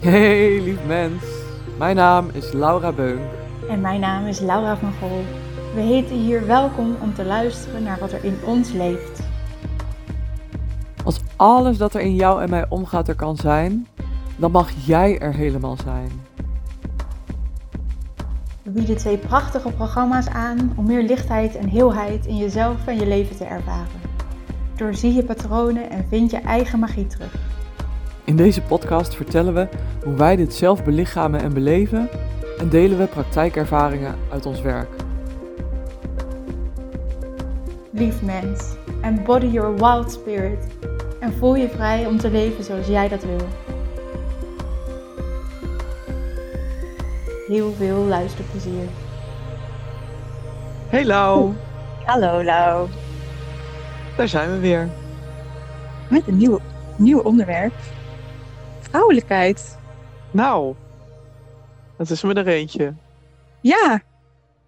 Hey lief mens, mijn naam is Laura Beunk. En mijn naam is Laura van Gol. We heten hier welkom om te luisteren naar wat er in ons leeft. Als alles dat er in jou en mij omgaat er kan zijn, dan mag jij er helemaal zijn. We bieden twee prachtige programma's aan om meer lichtheid en heelheid in jezelf en je leven te ervaren. Doorzie je patronen en vind je eigen magie terug. In deze podcast vertellen we hoe wij dit zelf belichamen en beleven en delen we praktijkervaringen uit ons werk. Lief mens, embody your wild spirit en voel je vrij om te leven zoals jij dat wil. Heel veel luisterplezier. Hey Lau, Hallo Lau. daar zijn we weer. Met een nieuw, nieuw onderwerp. Vrouwelijkheid. Nou, dat is me er eentje. Ja,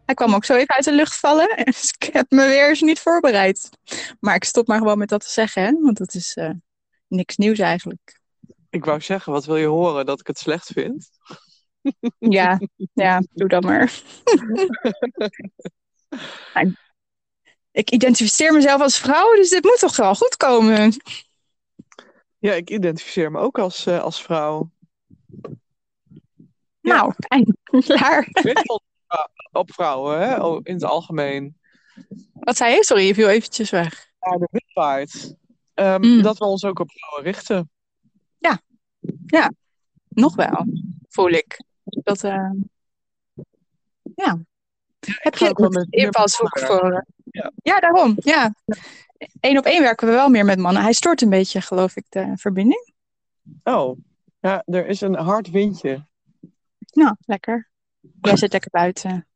hij kwam ook zo even uit de lucht vallen. Dus ik heb me weer eens niet voorbereid. Maar ik stop maar gewoon met dat te zeggen, hè? want dat is eh, niks nieuws eigenlijk. Ik wou zeggen, wat wil je horen? Dat ik het slecht vind? Ja, ja doe dat maar. Ik identificeer mezelf als vrouw, dus dit moet toch wel goed komen. Ja, ik identificeer me ook als, eh, als vrouw. Ja. Nou, fijn. klaar. Ik wel op vrouwen, hè? oh, in het algemeen. Wat zei je? Sorry, je viel eventjes weg. Ja, de witwaard. Ehm Mm. Dat we ons ook op vrouwen richten. Nog wel, voel ik. Dat, eh, ja. Heb je meer invalshoek voor? Ja, daarom. Ja. Eén op één werken we wel meer met mannen. Hij stoort een beetje, geloof ik, de verbinding. Oh, ja, er is een hard windje. Nou, lekker. Jij zit lekker buiten.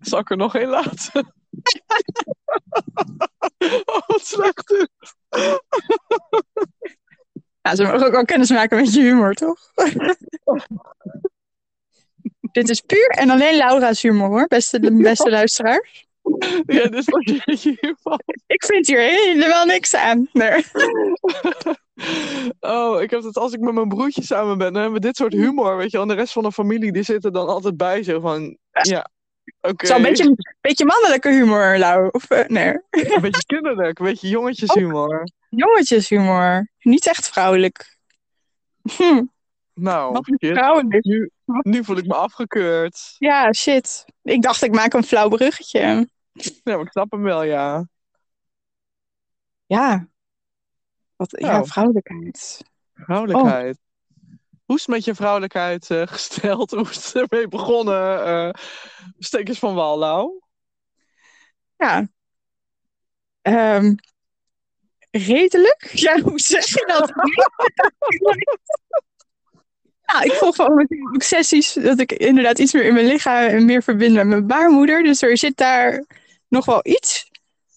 Zal ik er nog één laten? oh, wat slecht dit. Ja, ze mogen ook wel kennis maken met je humor, toch? Dit is puur en alleen Laura's humor, hoor, beste, de beste luisteraar. Ja, dit was je hiervan. Ik vind hier helemaal niks aan. Nee. Oh, ik heb het als ik met mijn broertje samen ben, dan hebben we dit soort humor, weet je wel. En de rest van de familie, die zitten dan altijd bij, zo van, ja, oké. Zo'n beetje, beetje mannelijke humor, Lau. Of, eh, nee. Een beetje kinderlijk, een beetje jongetjeshumor. Jongetjeshumor. Niet echt vrouwelijk. Hm, Nou, wat. Nu, nu voel ik me afgekeurd. Ja, shit. Ik dacht, ik maak een flauw bruggetje. Ja, maar ik snap hem wel, ja. Ja. Wat, ja, Nou. vrouwelijkheid. Vrouwelijkheid. Hoe is het met je vrouwelijkheid eh, gesteld? Hoe is het ermee begonnen? Eh steek eens van wal, Lau. Ja. Ehm, redelijk? Ja, hoe zeg je dat? nou, ik volg gewoon met ook sessies dat ik inderdaad iets meer in mijn lichaam en meer verbind met mijn baarmoeder. Dus er zit daar nog wel iets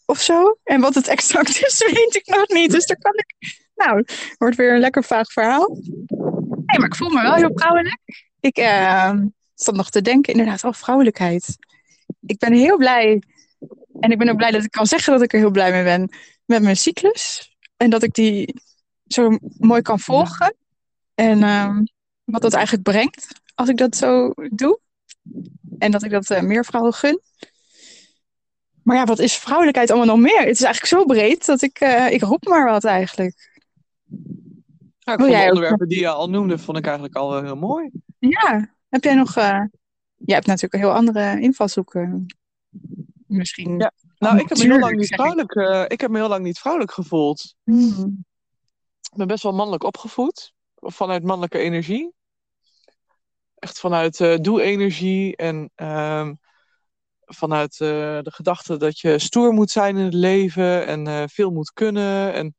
of zo. En wat het exact is, weet ik nog niet. Dus daar kan ik... Nou, wordt weer een lekker vaag verhaal. Nee, maar ik voel me wel heel vrouwelijk. Ik eh, zat nog te denken, inderdaad, al vrouwelijkheid. Ik ben heel blij en ik ben ook blij dat ik kan zeggen dat ik er heel blij mee ben met mijn cyclus. En dat ik die zo mooi kan volgen. En ehm, wat dat eigenlijk brengt als ik dat zo doe. En dat ik dat eh, meer vrouwen gun. Maar ja, wat is vrouwelijkheid allemaal nog meer? Het is eigenlijk zo breed dat ik, eh, ik roep maar wat eigenlijk. Ja, ik de ook- onderwerpen die je al noemde, vond ik eigenlijk al wel heel mooi. Ja, heb jij nog... eh jij hebt natuurlijk een heel andere invalshoeken. Misschien. Ja, Nou, ik heb, me heel lang niet vrouwelijk, ik heb me heel lang niet vrouwelijk gevoeld. Hmm. Ik ben best wel mannelijk opgevoed. Vanuit mannelijke energie. Echt vanuit eh doe-energie. En ehm, vanuit eh, de gedachte dat je stoer moet zijn in het leven. En eh, veel moet kunnen. En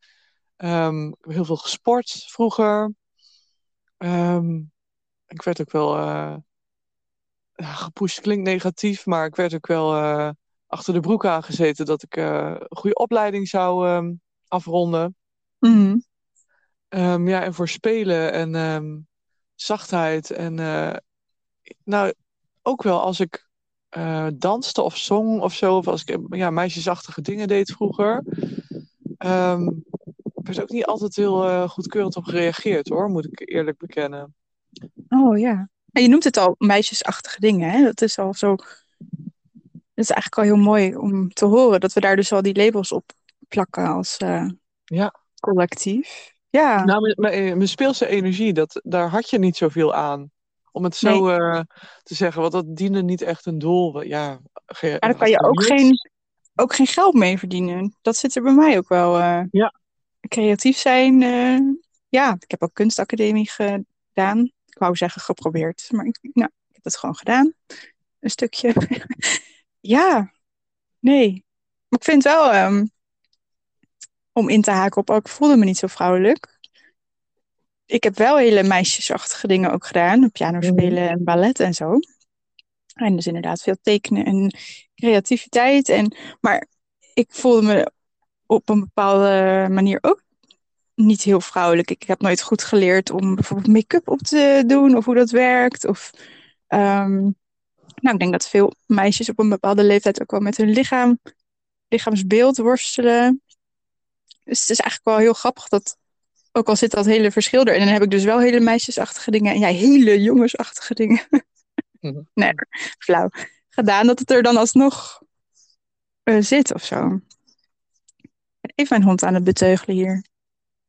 ehm, ik heb heel veel gesport vroeger. Ehm, ik werd ook wel... gepusht klinkt negatief, maar ik werd ook wel achter de broek aangezeten dat ik een goede opleiding zou ehm, afronden. Mhm. Ehm, ja, en voor spelen en ehm, zachtheid. En eh, nou, ook wel als ik eh, danste of zong of zo, of als ik ja, meisjesachtige dingen deed vroeger. ehm werd ook niet altijd heel eh, goedkeurend op gereageerd hoor, moet ik eerlijk bekennen. Oh ja. En je noemt het al meisjesachtige dingen, hè? Dat is al zo. Dat is eigenlijk al heel mooi om te horen dat we daar dus al die labels op plakken als eh, Ja. collectief. Ja. Nou, mijn- mijn, speelse energie, dat, daar had je niet zoveel aan. Om het zo eh, te zeggen, want dat diende niet echt een doel. Ja, ge- Maar daar kan je ook geen, ook geen geld mee verdienen. Dat zit er bij mij ook wel. eh, Ja. Creatief zijn. eh, ja, ik heb ook kunstacademie gedaan. Ik wou zeggen geprobeerd, maar ik, nou, ik heb het gewoon gedaan. Een stukje. ja, nee. Maar ik vind wel, ehm, om in te haken op, ook ik voelde me niet zo vrouwelijk. Ik heb wel hele meisjesachtige dingen ook gedaan. Piano Mhm. spelen en ballet en zo. En dus inderdaad veel tekenen en creativiteit. En, maar ik voelde me op een bepaalde manier ook niet heel vrouwelijk. Ik heb nooit goed geleerd om bijvoorbeeld make-up op te doen of hoe dat werkt. Of, ehm, nou, ik denk dat veel meisjes op een bepaalde leeftijd ook wel met hun lichaam, lichaamsbeeld worstelen. Dus het is eigenlijk wel heel grappig dat, ook al zit dat hele verschil er. En dan heb ik dus wel hele meisjesachtige dingen en jij hele jongensachtige dingen. Mhm. nee, flauw. Gedaan dat het er dan alsnog eh, zit of zo. Even mijn hond aan het beteugelen hier.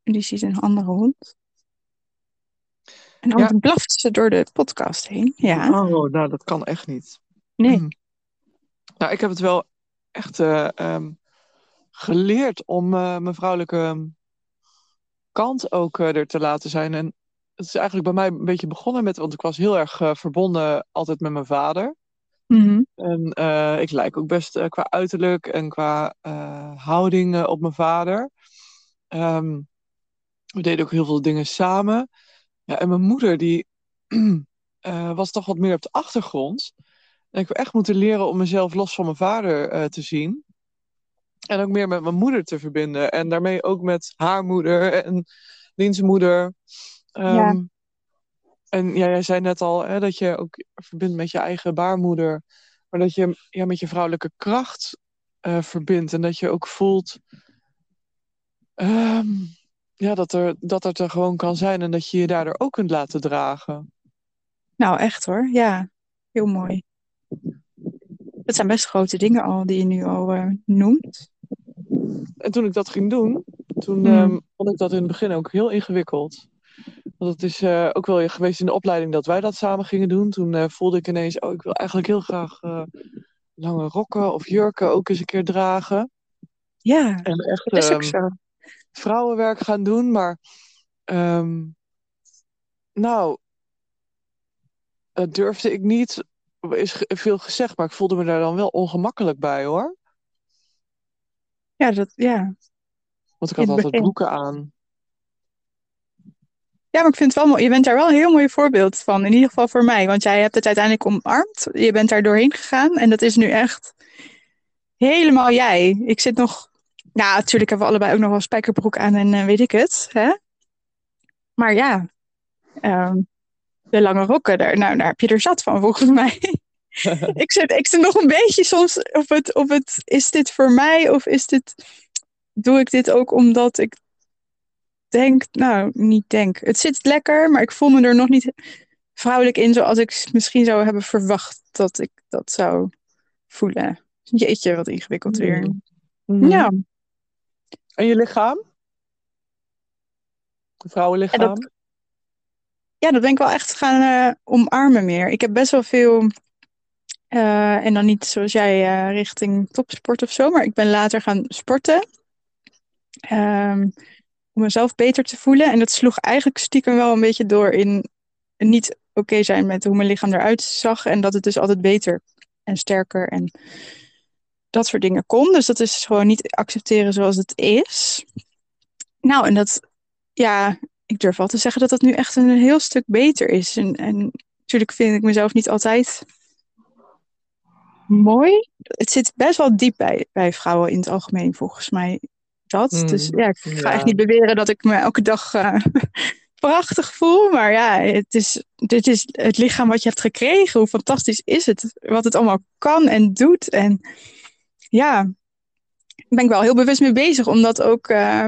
En die ziet een andere hond. En dan Ja. blaft ze door de podcast heen. Ja, Oh, nou, dat kan echt niet. nee. Mm. Nou, ik heb het wel echt eh, ehm, geleerd om eh, mijn vrouwelijke ehm, kant ook eh, er te laten zijn. En het is eigenlijk bij mij een beetje begonnen met, want ik was heel erg eh, verbonden altijd met mijn vader. Mhm. En ik lijk ook best qua uiterlijk en qua eh, houding op mijn vader. Ehm, we deden ook heel veel dingen samen. Ja, en mijn moeder, die was toch wat meer op de achtergrond. En ik heb echt moeten leren om mezelf los van mijn vader te zien. En ook meer met mijn moeder te verbinden. En daarmee ook met haar moeder en diens moeder. Ehm, Ja. En ja, jij zei net al hè, dat je ook verbindt met je eigen baarmoeder. Maar dat je ja, met je vrouwelijke kracht eh, verbindt. En dat je ook voelt ehm, ja, dat, er, dat het er gewoon kan zijn. En dat je je daardoor ook kunt laten dragen. Nou, echt hoor. Ja, heel mooi. Dat zijn best grote dingen al die je nu al eh, noemt. En toen ik dat ging doen, toen Mm. ehm, vond ik dat in het begin ook heel ingewikkeld. Want het is eh, ook wel geweest in de opleiding dat wij dat samen gingen doen. Toen eh, voelde ik ineens, oh, ik wil eigenlijk heel graag lange rokken of jurken ook eens een keer dragen. Ja, En echt dat is ook ehm, zo. vrouwenwerk gaan doen. Maar ehm, nou, dat durfde ik niet. Is veel gezegd, maar ik voelde me daar dan wel ongemakkelijk bij hoor. Ja, dat, ja. Want ik had altijd broeken aan. Ja, maar ik vind het wel mooi. Je bent daar wel een heel mooi voorbeeld van. In ieder geval voor mij. Want jij hebt het uiteindelijk omarmd. Je bent daar doorheen gegaan. En dat is nu echt helemaal jij. Ik zit nog... Nou, natuurlijk hebben we allebei ook nog wel spijkerbroek aan en eh, weet ik het. Hè? Maar ja, ehm, de lange rokken, daar, nou, daar heb je er zat van volgens mij. ik, zit, ik zit nog een beetje soms op het, op het... Is dit voor mij of is dit... Doe ik dit ook omdat ik denk, nou, niet denk. Het zit lekker, maar ik voel me er nog niet vrouwelijk in zoals ik misschien zou hebben verwacht dat ik dat zou voelen. Jeetje, wat ingewikkeld weer. Mhm. Ja, En je lichaam? Het vrouwenlichaam? En ja, dat ben ik wel echt gaan eh, omarmen meer. Ik heb best wel veel, eh, en dan niet zoals jij eh, richting topsport of zo, maar ik ben later gaan sporten. Ehm, om mezelf beter te voelen. En dat sloeg eigenlijk stiekem wel een beetje door in niet oké zijn met hoe mijn lichaam eruit zag. En dat het dus altijd beter en sterker en dat soort dingen kon. Dus dat is gewoon niet accepteren zoals het is. Nou, en dat, ja, ik durf wel te zeggen dat dat nu echt een heel stuk beter is. En, en natuurlijk vind ik mezelf niet altijd mooi. Het zit best wel diep bij, bij vrouwen in het algemeen, volgens mij. Dat. Hmm, Dus ja, ik ga ja. echt niet beweren dat ik me elke dag eh, prachtig voel. Maar ja, het is, dit is het lichaam wat je hebt gekregen. Hoe fantastisch is het? Wat het allemaal kan en doet. En ja, daar ben ik wel heel bewust mee bezig. Om dat ook, eh,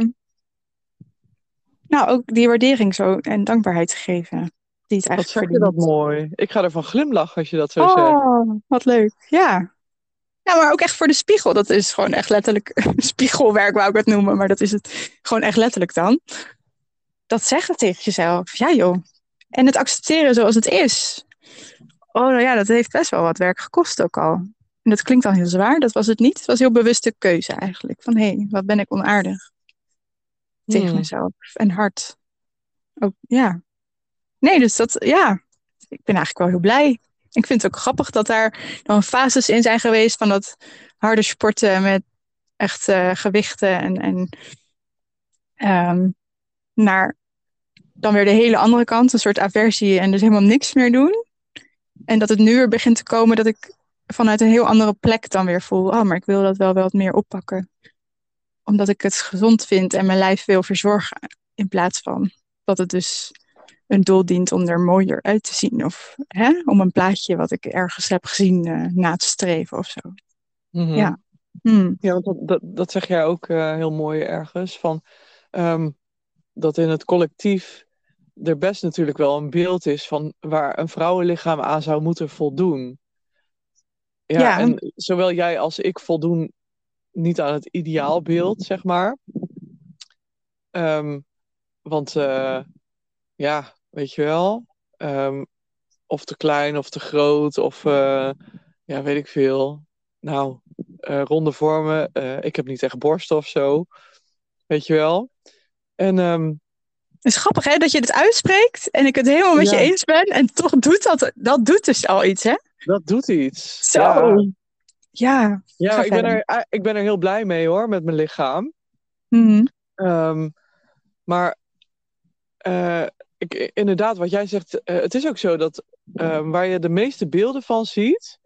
nou, ook die waardering zo en dankbaarheid te geven. Die het Wat eigenlijk zeg je dat mooi. Ik ga ervan glimlachen als je dat zo zegt. Oh, wat leuk. Ja. Ja, maar ook echt voor de spiegel. Dat is gewoon echt letterlijk spiegelwerk, wou ik het noemen. Maar dat is het gewoon echt letterlijk dan. Dat zeggen tegen jezelf. Ja joh. En het accepteren zoals het is. Oh nou ja, dat heeft best wel wat werk gekost ook al. En dat klinkt dan heel zwaar. Dat was het niet. Het was een heel bewuste keuze eigenlijk. Van hé, hey, wat ben ik onaardig tegen Hmm. mezelf. En hard. Ook, ja. Nee, dus dat, ja. Ik ben eigenlijk wel heel blij. Ik vind het ook grappig dat daar dan fases in zijn geweest van dat harde sporten met echt eh, gewichten en, en ehm, naar dan weer de hele andere kant, een soort aversie en dus helemaal niks meer doen. En dat het nu weer begint te komen dat ik vanuit een heel andere plek dan weer voel, oh, maar ik wil dat wel wat meer oppakken. Omdat ik het gezond vind en mijn lijf wil verzorgen. In plaats van dat het dus een doel dient om er mooier uit te zien. Of hè, om een plaatje wat ik ergens heb gezien eh, na te streven of zo. Mhm. Ja. Hmm. Ja, want dat, dat, dat zeg jij ook eh, heel mooi ergens. Van, ehm, dat in het collectief er best natuurlijk wel een beeld is van waar een vrouwenlichaam aan zou moeten voldoen. Ja, Ja. en zowel jij als ik voldoen niet aan het ideaalbeeld, zeg maar. Ehm, want eh, ja, weet je wel, ehm, of te klein of te groot of eh, ja, weet ik veel. Nou, eh, ronde vormen. ik heb niet echt borsten of zo. Weet je wel. En ehm, Het is grappig hè, dat je het uitspreekt en ik het helemaal met Ja. je eens ben. En toch doet dat, dat doet dus al iets hè. dat doet iets. Zo. Ja, Ja. ja ik, ben er, ik ben er heel blij mee hoor, met mijn lichaam. Mhm. Ehm, maar eh, ik, inderdaad, wat jij zegt, eh, het is ook zo dat ehm, waar je de meeste beelden van ziet,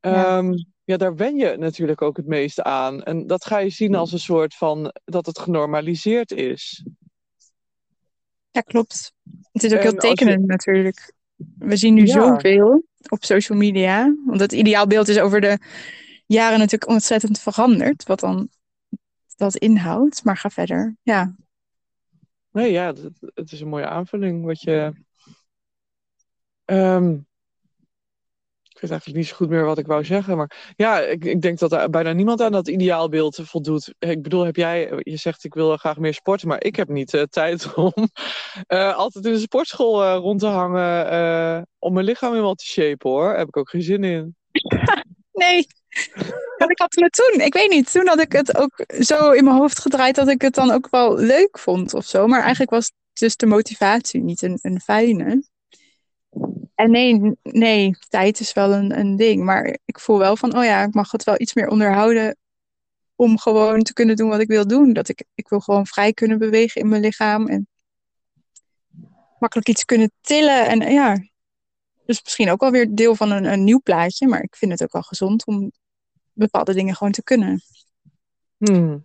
Ja. ehm, ja, daar wen je natuurlijk ook het meeste aan. En dat ga je zien als een soort van dat het genormaliseerd is. Ja, klopt. Het is ook En heel je- tekenend natuurlijk. We zien nu Ja. zoveel op social media. Want het ideaalbeeld is over de jaren natuurlijk ontzettend veranderd. Wat dan dat inhoudt. Maar ga verder. Ja. Nee, ja, het, het is een mooie aanvulling. Wat je. Ehm, ik weet eigenlijk niet zo goed meer wat ik wou zeggen. Maar ja, ik, ik denk dat er bijna niemand aan dat ideaalbeeld voldoet. Ik bedoel, heb jij. Je zegt ik wil graag meer sporten, maar ik heb niet eh, tijd om eh, altijd in de sportschool eh, rond te hangen. om mijn lichaam helemaal te shapen hoor. Daar heb ik ook geen zin in. Nee. Want ik had het toen, ik weet niet, toen had ik het ook zo in mijn hoofd gedraaid dat ik het dan ook wel leuk vond of zo. Maar eigenlijk was dus de motivatie niet een, een fijne. En nee, nee, tijd is wel een, een ding. Maar ik voel wel van, oh ja, ik mag het wel iets meer onderhouden om gewoon te kunnen doen wat ik wil doen. Dat ik, ik wil gewoon vrij kunnen bewegen in mijn lichaam en makkelijk iets kunnen tillen. En ja, dus misschien ook wel weer deel van een, een nieuw plaatje. Maar ik vind het ook wel gezond om bepaalde dingen gewoon te kunnen Hmm.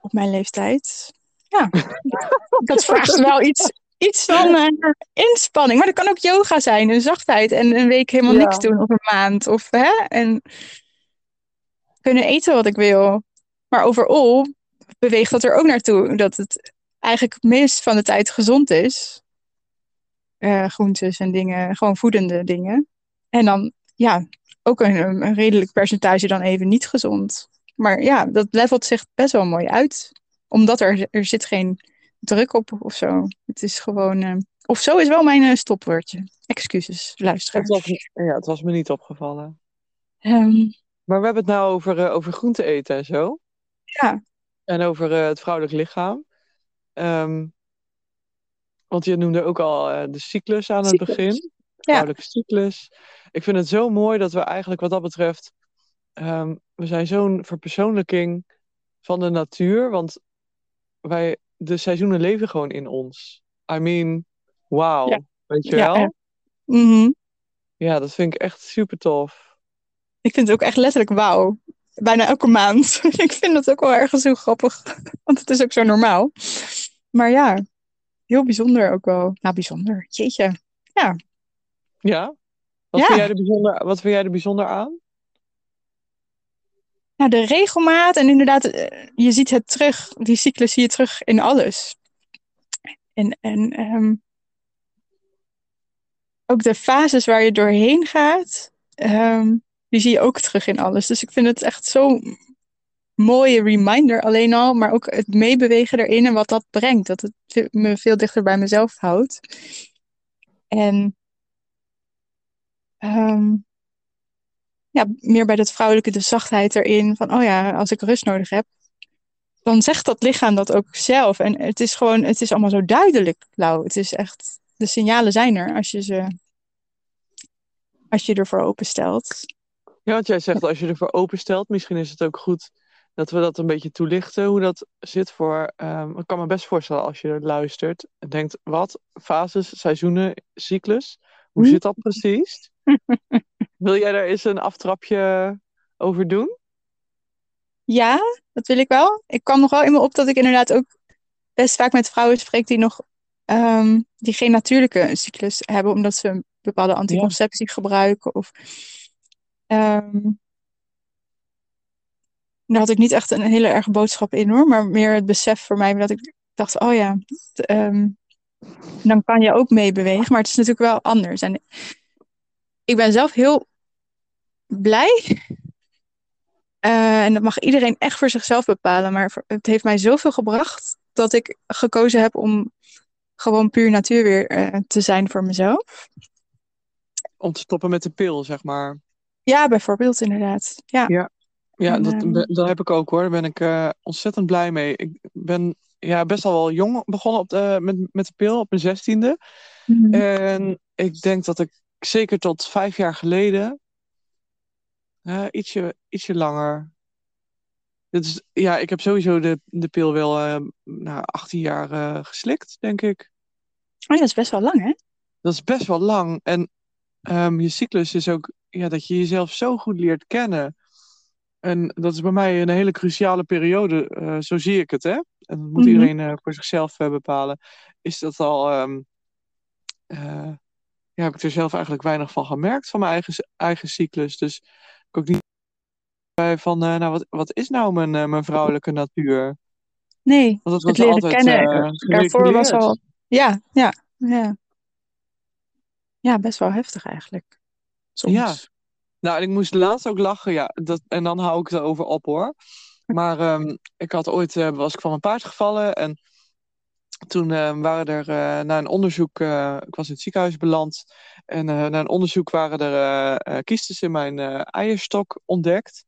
op mijn leeftijd. Ja, dat vraagt wel iets, iets van eh, inspanning. Maar dat kan ook yoga zijn, een zachtheid en een week helemaal Ja. niks doen of een maand. Of, hè, en kunnen eten wat ik wil. Maar overal beweegt dat er ook naartoe dat het eigenlijk het meest van de tijd gezond is. Eh, groentes en dingen, gewoon voedende dingen. En dan, ja, ook een, een redelijk percentage dan even niet gezond. Maar ja, dat levelt zich best wel mooi uit. Omdat er, er zit geen druk op of zo. Het is gewoon... eh, of zo is wel mijn eh, stopwoordje. Excuses, Het, luisteraars. was, ja, het was me niet opgevallen. Ehm, Maar we hebben het nou over, eh, over groente eten en zo. Ja. En over het vrouwelijk lichaam. Ehm, want je noemde ook al de cyclus aan het begin. Vrouwelijke cyclus. Ik vind het zo mooi dat we eigenlijk wat dat betreft... ehm, we zijn zo'n verpersoonlijking van de natuur. Want wij, de seizoenen leven gewoon in ons. I mean, wauw. Ja. Weet je Ja, wel? ja. mhm. Ja, dat vind ik echt super tof. Ik vind het ook echt letterlijk wauw. Bijna elke maand. ik vind dat ook wel ergens heel grappig. Want het is ook zo normaal. Maar ja, heel bijzonder ook wel. Nou, bijzonder. Jeetje. Ja? Wat, Ja. Vind jij er bijzonder, wat vind jij er bijzonder aan? Nou, de regelmaat en inderdaad, eh, je ziet het terug. Die cyclus zie je terug in alles. En, en ehm, ook de fases waar je doorheen gaat, ehm, die zie je ook terug in alles. Dus ik vind het echt zo'n mooie reminder alleen al, maar ook het meebewegen erin en wat dat brengt. Dat het me veel dichter bij mezelf houdt. En ehm, ja, meer bij dat vrouwelijke, de zachtheid erin. Van, oh ja, als ik rust nodig heb, dan zegt dat lichaam dat ook zelf. En het is gewoon, het is allemaal zo duidelijk, Lau. Het is echt, de signalen zijn er als je ze, als je ervoor openstelt. Ja, want jij zegt als je ervoor openstelt, misschien is het ook goed dat we dat een beetje toelichten, hoe dat zit voor... Um, ik kan me best voorstellen als je luistert en denkt, wat? Fases, seizoenen, cyclus? Hoe Hm? zit dat precies? Wil jij daar eens een aftrapje over doen? Ja, dat wil ik wel. Ik kwam nog wel in me op dat ik inderdaad ook best vaak met vrouwen spreek die nog ehm, die geen natuurlijke cyclus hebben, omdat ze een bepaalde anticonceptie gebruiken. Of, ehm, daar had ik niet echt een hele erge boodschap in hoor, maar meer het besef voor mij dat ik dacht, oh ja, t- ehm, dan kan je ook meebewegen, maar het is natuurlijk wel anders. En ik ben zelf heel blij. Eh, en dat mag iedereen echt voor zichzelf bepalen. Maar het heeft mij zoveel gebracht dat ik gekozen heb om gewoon puur natuur weer eh, te zijn voor mezelf. Om te stoppen met de pil, zeg maar. Ja, bijvoorbeeld inderdaad. Ja. Ja, En, dat, ehm, dat heb ik ook hoor. Daar ben ik eh, ontzettend blij mee. Ik ben ja, best al wel jong begonnen op de, met, met de pil, op mijn zestiende. Mhm. En ik denk dat ik zeker tot vijf jaar geleden, eh, ietsje, ietsje langer. Dit is, ja, ik heb sowieso de, de pil wel eh nou, 18 jaar eh, geslikt, denk ik. Oh, ja, dat is best wel lang, hè? Dat is best wel lang. En ehm, je cyclus is ook ja, dat je jezelf zo goed leert kennen. En dat is bij mij een hele cruciale periode. eh, zo zie ik het, hè? En dat moet Mhm. iedereen voor zichzelf bepalen. Is dat al. ehm, eh, ja, heb ik er zelf eigenlijk weinig van gemerkt van mijn eigen, eigen cyclus. Dus ik ook niet bij van, eh, nou, wat, wat is nou mijn, eh, mijn vrouwelijke natuur? Nee, Want dat het was leren altijd kennen. eh, Daarvoor was al. Ja, ja, ja. Ja, best wel heftig eigenlijk. Soms. Ja. Nou, en ik moest laatst ook lachen, ja. Dat, en dan hou ik het erover op, hoor. Maar ehm, ik had ooit, was ik van mijn paard gevallen en toen eh, waren er eh, na een onderzoek, eh, ik was in het ziekenhuis beland en na een onderzoek waren er kiestes in mijn eierstok ontdekt.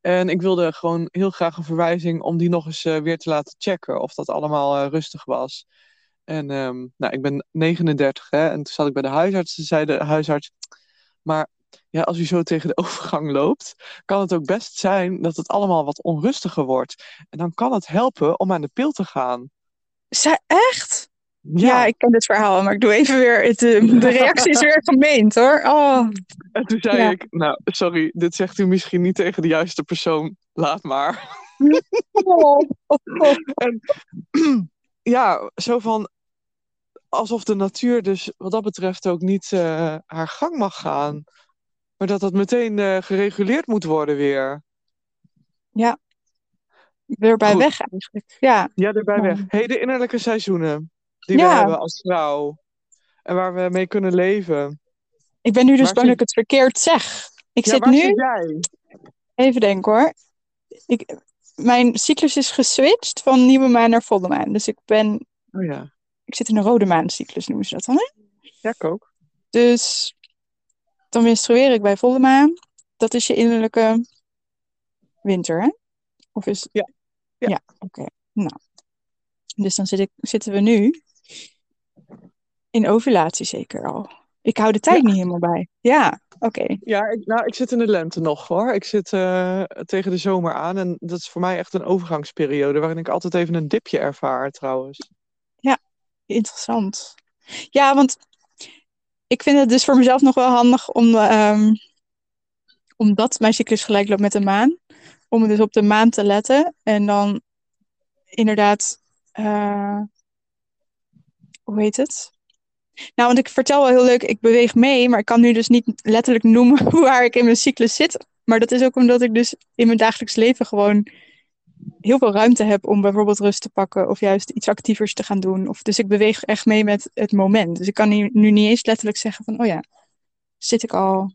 En ik wilde gewoon heel graag een verwijzing om die nog eens weer te laten checken of dat allemaal rustig was. En ehm, nou, ik ben 39 hè, en toen zat ik bij de huisarts. Toen zei de huisarts, maar ja, als u zo tegen de overgang loopt, kan het ook best zijn dat het allemaal wat onrustiger wordt. En dan kan het helpen om aan de pil te gaan. Zij, echt? Ja. Ja, ik ken dit verhaal, maar ik doe even weer. Het, eh, de reactie is weer gemeend hoor. Oh, en toen zei Ja. ik, nou, sorry, dit zegt u misschien niet tegen de juiste persoon. Laat maar. oh, oh, oh. ja, zo van alsof de natuur dus wat dat betreft ook niet eh, haar gang mag gaan. Maar dat dat meteen eh, gereguleerd moet worden weer. Weer bij Goed. weg eigenlijk. Ja, Ja, erbij Ja. weg. Hey, de innerlijke seizoenen die we hebben als vrouw. En waar we mee kunnen leven. ik ben nu dus bang dat ik het verkeerd zeg. Ik Ja, zit nu, zit jij? even denken hoor. Ik, mijn cyclus is geswitcht van nieuwe maan naar volle maan. Dus ik ben, Oh ja, ik zit in een rode maancyclus noemen ze dat dan. Hè? ja, ik ook. Dus dan menstrueer ik bij volle maan. Dat is je innerlijke winter, hè? Of is Ja. Ja. oké. Nou. Dus dan zit ik, zitten we nu in ovulatie zeker al. Ik hou de tijd Ja. niet helemaal bij. Ja, oké. Ja, ik, nou, ik zit in de lente nog hoor. Ik zit eh, tegen de zomer aan. En dat is voor mij echt een overgangsperiode. Waarin ik altijd even een dipje ervaar trouwens. Interessant. Ja, want ik vind het dus voor mezelf nog wel handig om, ehm, omdat mijn cyclus gelijk loopt met de maan, om dus op de maan te letten en dan inderdaad, eh, hoe heet het? Nou, want ik vertel wel heel leuk, ik beweeg mee, maar ik kan nu dus niet letterlijk noemen waar ik in mijn cyclus zit. Maar dat is ook omdat ik dus in mijn dagelijks leven gewoon heel veel ruimte heb om bijvoorbeeld rust te pakken of juist iets actievers te gaan doen. Of, dus ik beweeg echt mee met het moment. Dus ik kan nu, nu niet eens letterlijk zeggen van, oh ja, zit ik al...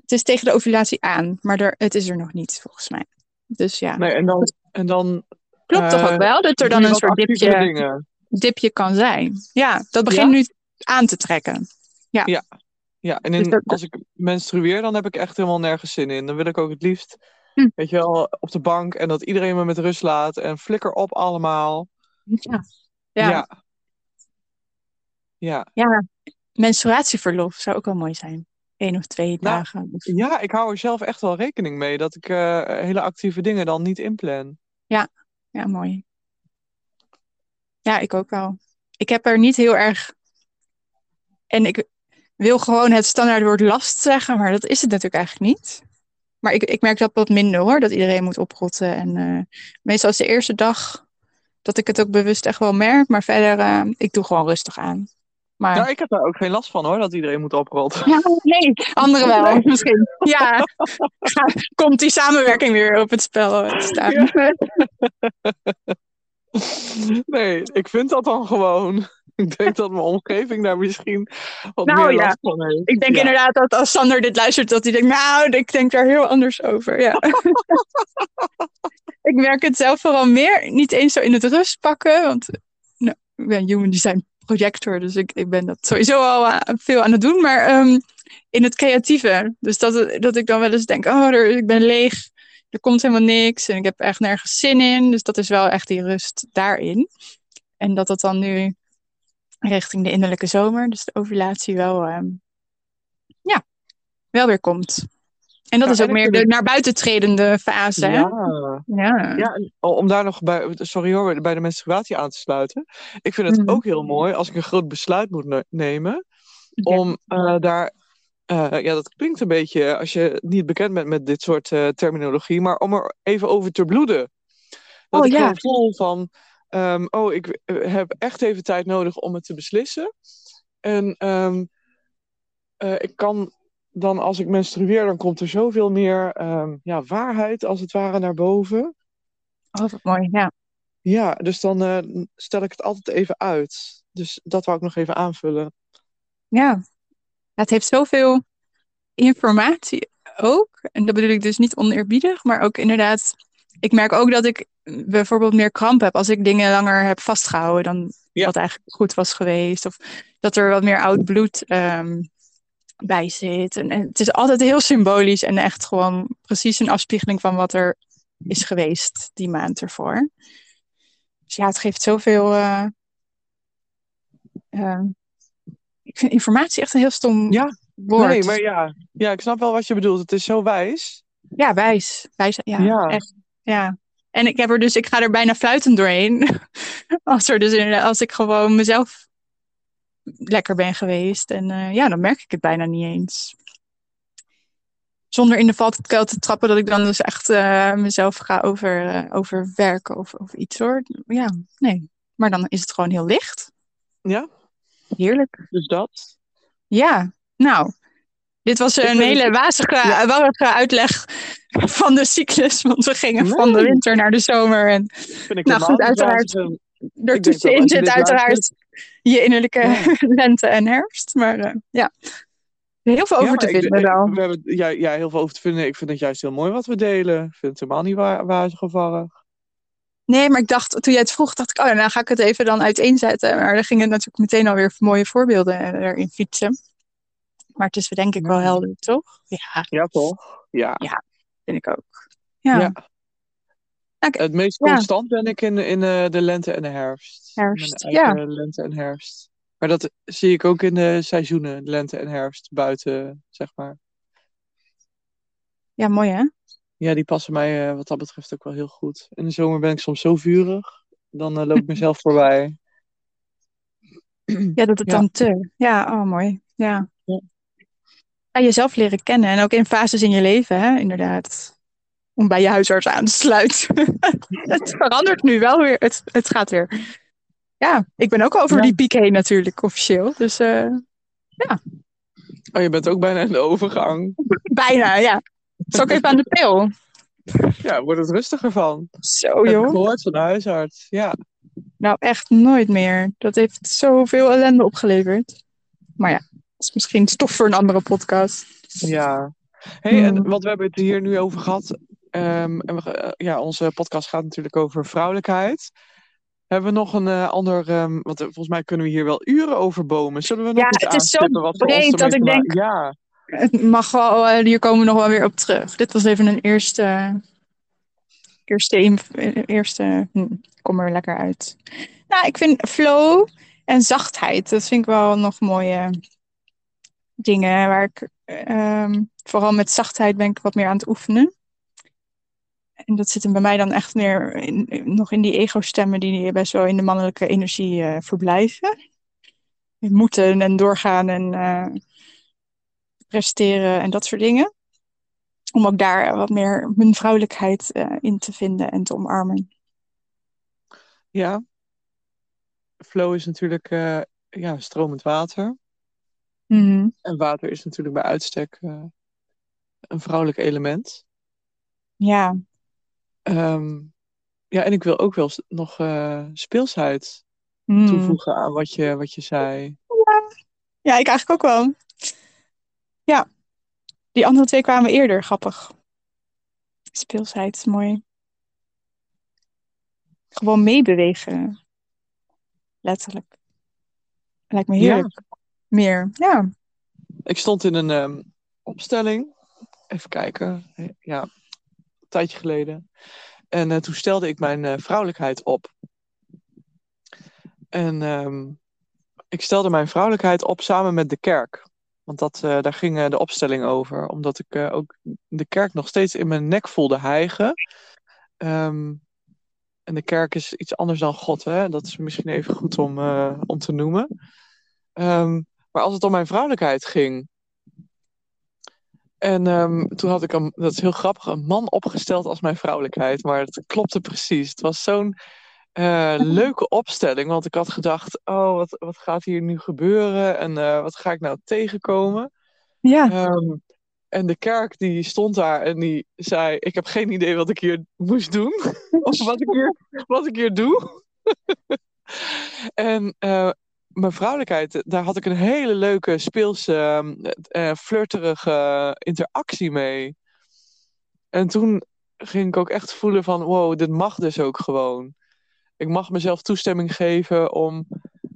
Het is tegen de ovulatie aan, maar er, het is er nog niet, volgens mij. Dus ja. Nee, en dan... En dan Klopt toch eh, ook wel, dat er dan een soort dipje, dingen. dipje kan zijn. Ja, dat begint nu aan te trekken. Ja, en Dus in, dat- als ik menstrueer, dan heb ik echt helemaal nergens zin in. Dan wil ik ook het liefst, Hm. weet je wel, op de bank en dat iedereen me met rust laat. En flikker op allemaal. Ja. Ja. Ja. Ja. Ja, menstruatieverlof zou ook wel mooi zijn. Eén of twee Nou, dagen. Of- Ja, ik hou er zelf echt wel rekening mee dat ik eh, hele actieve dingen dan niet inplan. Ja, mooi. Ja, ik ook wel. Ik heb er niet heel erg. En ik wil gewoon het standaardwoord last zeggen, maar dat is het natuurlijk eigenlijk niet. Maar ik, ik merk dat wat minder hoor, dat iedereen moet oprotten. En eh, meestal is de eerste dag dat ik het ook bewust echt wel merk, maar verder, eh, ik doe gewoon rustig aan. Maar Nou, ik heb daar ook geen last van hoor, dat iedereen moet oprotten. Ja, nee, anderen wel, Nee. misschien. Ja, komt die samenwerking weer op het spel te staan. Ja. Nee, ik vind dat dan gewoon. Ik denk dat mijn omgeving daar misschien wat Nou, meer ja. last van heeft. Ik denk Ja. inderdaad dat als Sander dit luistert, dat hij denkt, nou, ik denk daar heel anders over. Ja. ik merk het zelf vooral meer, niet eens zo in het rust pakken, want nou, ik ben human design projector, dus ik, ik ben dat sowieso al eh, veel aan het doen, maar ehm, in het creatieve. Dus dat, dat ik dan wel eens denk, oh, er, ik ben leeg, er komt helemaal niks en ik heb echt nergens zin in. Dus dat is wel echt die rust daarin. En dat het dan nu richting de innerlijke zomer, dus de ovulatie wel, ehm, ja, wel weer komt. En dat Ja, is ook meer de naar buiten tredende fase, hè? Ja. Ja. Ja, om daar nog bij, sorry hoor, bij de menstruatie aan te sluiten. Ik vind het Mhm. ook heel mooi als ik een groot besluit moet ne- nemen om eh, daar, eh, ja dat klinkt een beetje als je niet bekend bent met dit soort eh, terminologie, maar om er even over te bloeden. Dat Oh, ik ja. van, ehm, oh ik heb echt even tijd nodig om het te beslissen. En ehm, eh, ik kan dan als ik menstrueer, dan komt er zoveel meer ehm, ja, waarheid als het ware naar boven. Oh, wat mooi, ja. Ja, dus dan eh, stel ik het altijd even uit. Dus dat wou ik nog even aanvullen. Ja, het heeft zoveel informatie ook. En dat bedoel ik dus niet oneerbiedig, maar ook inderdaad. Ik merk ook dat ik bijvoorbeeld meer kramp heb als ik dingen langer heb vastgehouden dan Ja. wat eigenlijk goed was geweest. Of dat er wat meer oud bloed ehm, bij zit. En, en het is altijd heel symbolisch en echt gewoon precies een afspiegeling van wat er is geweest die maand ervoor. Dus ja, het geeft zoveel. eh, ik vind informatie echt een heel stom Ja, woord. Nee, maar ja. ja, ik snap wel wat je bedoelt. Het is zo wijs. Ja, wijs. wijs ja, Ja. echt. Ja. En ik heb er dus, ik ga er bijna fluitend doorheen. als, er dus als ik gewoon mezelf lekker ben geweest. En eh, ja, dan merk ik het bijna niet eens. Zonder in de valkuil te trappen dat ik dan dus echt eh, mezelf ga over, eh, overwerken of, of iets hoor. Ja, nee. Maar dan is het gewoon heel licht. Ja, Heerlijk. dus dat. Ja, nou. Dit was een hele het- wazige, Ja. uitleg van de cyclus. Want we gingen van de winter naar de zomer. En Vind ik Nou, goed, uiteraard. wijzig. Ertussen dat als je zit uiteraard je innerlijke Ja. lente en herfst. Maar eh, ja, heel veel Ja, over te vinden ik- wel. We hebben ja, ja, heel veel over te vinden. Ik vind het juist heel mooi wat we delen. Ik vind het helemaal niet wa wagengevallen. Nee, maar ik dacht, toen jij het vroeg, dacht ik, oh ja, nou ga ik het even dan uiteenzetten. Maar dan gingen natuurlijk meteen alweer mooie voorbeelden erin fietsen. Maar het is denk ik wel Ja. helder, toch? Ja, Ja, toch? Ja. vind ik ook. Ja, Ja. Nou, Het meest Ja. constant ben ik in, in eh, de lente en de herfst. Herfst, Mijn eigen lente en herfst. Maar dat zie ik ook in de seizoenen, lente en herfst, buiten, zeg maar. ja mooi hè? Ja, die passen mij eh, wat dat betreft ook wel heel goed. In de zomer ben ik soms zo vurig, dan eh, loop ik mezelf voorbij. Ja, dat het Ja. dan te. Ja, oh mooi. Ja. Ja. ja. Jezelf leren kennen en ook in fases in je leven, hè, inderdaad. Om bij je huisarts aan te sluiten. het verandert nu wel weer. Het, het gaat weer. Ja, ik ben ook over Ja. die piek heen natuurlijk, officieel. Dus eh, Oh, je bent ook bijna in de overgang. bijna, ja. Zal ik even aan de pil? Ja, wordt het rustiger van. Zo Heb ik joh. gehoord van de huisarts. Ja. Nou, echt nooit meer. Dat heeft zoveel ellende opgeleverd. Maar ja, dat is misschien stof voor een andere podcast. Ja. Hey, en Hmm. wat we hebben het hier nu over gehad. Ehm, en we, eh, ja, onze podcast gaat natuurlijk over vrouwelijkheid. Hebben we nog een eh, ander, ehm, want eh, volgens mij kunnen we hier wel uren over bomen. Zullen we nog Ja, iets het is zo wat breed dat ik denk- Ja, Het mag wel, hier komen we nog wel weer op terug. Dit was even een eerste. Eerste. eerste hm, ik kom er lekker uit. Nou, ik vind flow en zachtheid. Dat vind ik wel nog mooie dingen. Waar ik. ehm, vooral met zachtheid ben ik wat meer aan het oefenen. En dat zit hem bij mij dan echt meer in, nog in die ego-stemmen die best wel in de mannelijke energie eh, verblijven. Moeten en doorgaan en eh, presteren en dat soort dingen. Om ook daar wat meer mijn vrouwelijkheid eh, in te vinden en te omarmen. ja. Flow is natuurlijk ja, stromend water. Mhm. En water is natuurlijk bij uitstek een vrouwelijk element. Ja, Ehm, ja, en ik wil ook wel nog eh, speelsheid Mm. toevoegen aan wat je, wat je zei. ja, ik eigenlijk ook wel. Ja, die andere twee kwamen eerder, grappig. Speelsheid is mooi. Gewoon meebewegen. Letterlijk. Lijkt me Ja. heerlijk. Meer, ja. Ik stond in een ehm, opstelling. Even kijken. Ja, tijdje geleden. En eh, toen stelde ik mijn eh, vrouwelijkheid op. En ehm, ik stelde mijn vrouwelijkheid op samen met de kerk. Want dat, eh, daar ging de opstelling over. Omdat ik ook de kerk nog steeds in mijn nek voelde hijgen. Ehm, en de kerk is iets anders dan God. Hè? Dat is misschien even goed om, om te noemen. Ehm, maar als het om mijn vrouwelijkheid ging. En ehm, toen had ik een, dat is heel grappig, een man opgesteld als mijn vrouwelijkheid. Maar het klopte precies. Het was zo'n eh, leuke opstelling. Want ik had gedacht, oh, wat, wat gaat hier nu gebeuren? En eh, wat ga ik nou tegenkomen? Ja, Ehm, en de kerk die stond daar en die zei, ik heb geen idee wat ik hier moest doen. of wat ik hier, wat ik hier doe. en eh, mijn vrouwelijkheid, daar had ik een hele leuke speelse, ehm, eh, flirterige interactie mee. En toen ging ik ook echt voelen van, wow, dit mag dus ook gewoon. Ik mag mezelf toestemming geven om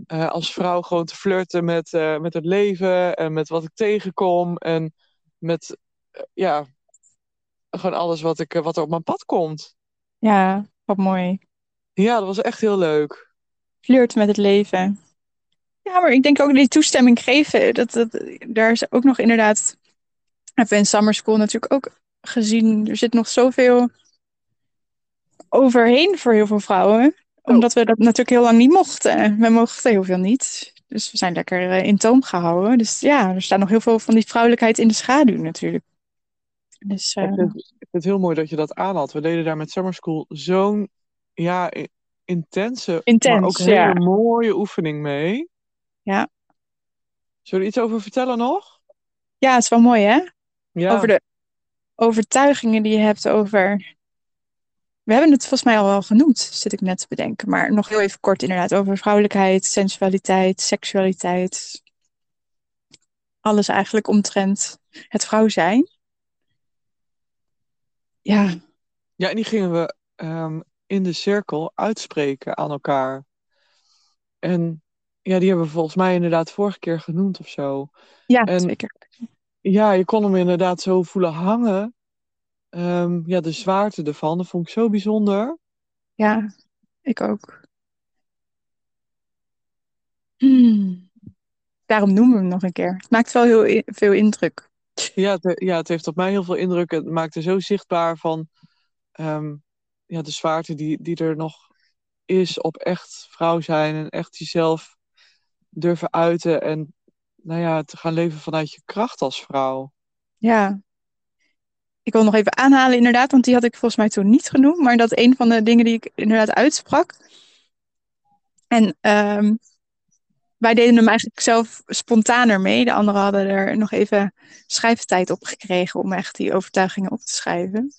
eh, als vrouw gewoon te flirten met, eh, met het leven en met wat ik tegenkom en met, ja, gewoon alles wat, ik, wat er op mijn pad komt. ja, wat mooi. Ja, dat was echt heel leuk. Flirt met het leven. Ja, maar ik denk ook die toestemming geven. Dat, dat, daar is ook nog inderdaad. Even in summer school natuurlijk ook gezien. Er zit nog zoveel overheen voor heel veel vrouwen. Omdat we dat natuurlijk heel lang niet mochten. We mochten heel veel niet. Dus we zijn lekker eh, in toom gehouden. Dus ja, er staat nog heel veel van die vrouwelijkheid in de schaduw natuurlijk. Dus eh, Ik vind, ik vind het heel mooi dat je dat aanhaalt. We deden daar met Summer School zo'n ja, intense, Intens, maar ook hele ja. mooie oefening mee. Ja. Zullen we er iets over vertellen nog? ja, het is wel mooi hè? Ja. Over de overtuigingen die je hebt over. We hebben het volgens mij al wel genoemd, zit ik net te bedenken. Maar nog heel even kort inderdaad over vrouwelijkheid, sensualiteit, seksualiteit. Alles eigenlijk omtrent het vrouw zijn. Ja, Ja, en die gingen we ehm, in de cirkel uitspreken aan elkaar. En ja, die hebben we volgens mij inderdaad vorige keer genoemd of zo. ja En- zeker. Ja, je kon hem inderdaad zo voelen hangen. Ehm, ja, de zwaarte ervan, dat vond ik zo bijzonder. Ja, ik ook. Hmm. Daarom noemen we hem nog een keer. Het maakt wel heel veel indruk. Ja het, ja, het heeft op mij heel veel indruk. Het maakte zo zichtbaar van ehm, ja, de zwaarte die, die er nog is op echt vrouw zijn en echt jezelf durven uiten en nou ja, te gaan leven vanuit je kracht als vrouw. Ja. Ik wil nog even aanhalen, inderdaad, want die had ik volgens mij toen niet genoemd. Maar dat een van de dingen die ik inderdaad uitsprak. En ehm, wij deden hem eigenlijk zelf spontaner mee. De anderen hadden er nog even schrijftijd op gekregen om echt die overtuigingen op te schrijven.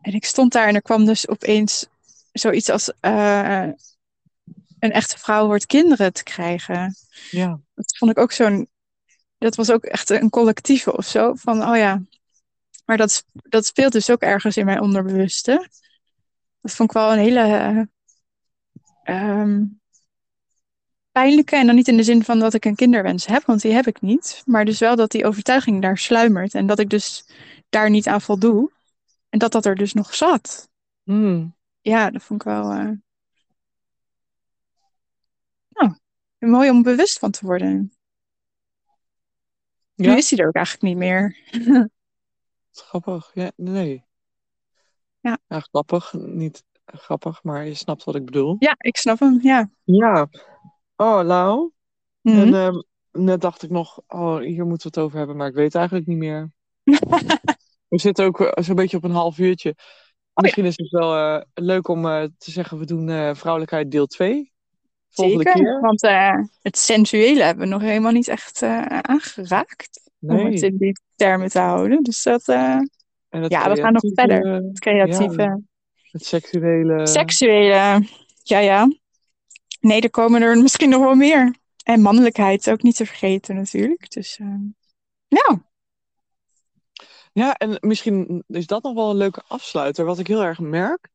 En ik stond daar en er kwam dus opeens zoiets als eh, een echte vrouw hoort kinderen te krijgen. Ja. Dat vond ik ook zo'n. Dat was ook echt een collectieve of zo. Van oh ja. Maar dat, dat speelt dus ook ergens in mijn onderbewuste. Dat vond ik wel een hele. eh, ehm, pijnlijke. En dan niet in de zin van dat ik een kinderwens heb, want die heb ik niet. Maar dus wel dat die overtuiging daar sluimert. En dat ik dus daar niet aan voldoe. En dat dat er dus nog zat. Hmm. Ja, dat vond ik wel. eh, Nou, mooi om bewust van te worden. Ja? Nu is hij er ook eigenlijk niet meer. Grappig. Ja, nee. Ja. grappig. Niet grappig, maar je snapt wat ik bedoel. Ja, ik snap hem. Ja. Ja. Oh, Lau. Mhm. En ehm, net dacht ik nog, oh, hier moeten we het over hebben, maar ik weet het eigenlijk niet meer. We zitten ook eh, zo'n beetje op een half uurtje. ja. Misschien is het wel eh, leuk om eh, te zeggen, we doen vrouwelijkheid deel 2. Volgende Zeker, keer. want eh, het sensuele hebben we nog helemaal niet echt eh, aangeraakt. Om het in die termen te houden. Dus dat, eh, ja, we gaan nog verder. het creatieve. Het seksuele. Seksuele, ja, ja. Nee, er komen er misschien nog wel meer. En mannelijkheid ook niet te vergeten natuurlijk. Dus ja, Ja, en misschien is dat nog wel een leuke afsluiter. Wat ik heel erg merk,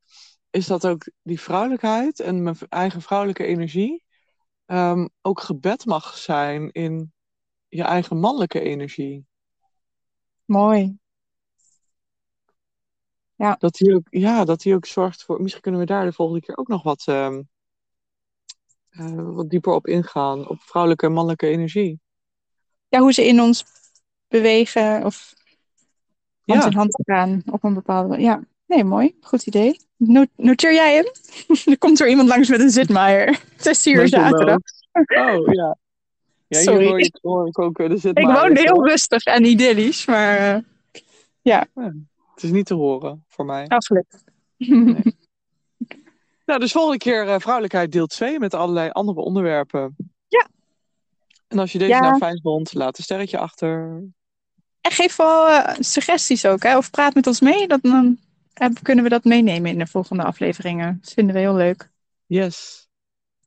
is dat ook die vrouwelijkheid en mijn eigen vrouwelijke energie ehm, ook gebed mag zijn in je eigen mannelijke energie. mooi. Dat die ook, ja, dat die ook zorgt voor. Misschien kunnen we daar de volgende keer ook nog wat, ehm, eh, wat dieper op ingaan. Op vrouwelijke en mannelijke energie. Ja, hoe ze in ons bewegen of hand Ja. in hand gaan op een bepaalde... Ja, nee, mooi. Goed idee. No- noteer jij hem? er komt er iemand langs met een is hier Mental zaterdag. Oh, ja. Ja, Sorry. hoor, je, hoor ik ook. eh, Er zit Ik woon heel rustig en idyllisch, maar uh, Het is niet te horen voor mij. ja, gelukkig. Nou, dus volgende keer eh, vrouwelijkheid deel 2 met allerlei andere onderwerpen. Ja. En als je deze Ja. nou fijn vond, laat een sterretje achter. En geef wel eh, suggesties ook, hè? of praat met ons mee. Dat, dan eh, kunnen we dat meenemen in de volgende afleveringen. Dat vinden we heel leuk. Yes.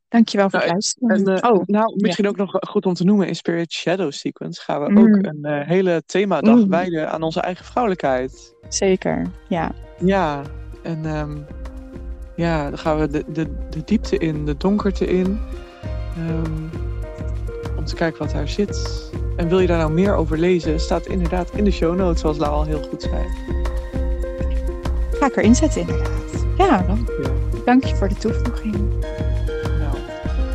Dankjewel voor Nou, het luisteren. En eh, oh, nou, misschien ook nog goed om te noemen, in Spirit Shadow Sequence gaan we Mm. ook een eh, hele themadag Mm. wijden aan onze eigen vrouwelijkheid. zeker. Ja. Ja, en ehm, ja, dan gaan we de, de, de diepte in, de donkerte in. Ehm, om te kijken wat daar zit. En wil je daar nou meer over lezen, staat inderdaad in de show notes, zoals Lau al heel goed zei. Ga ik erin zetten, inderdaad. Ja, Dank je. dank je voor de toevoeging. Nou,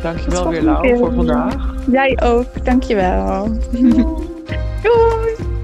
dankjewel weer Lau voor vandaag. Jij ook, dankjewel. Doei!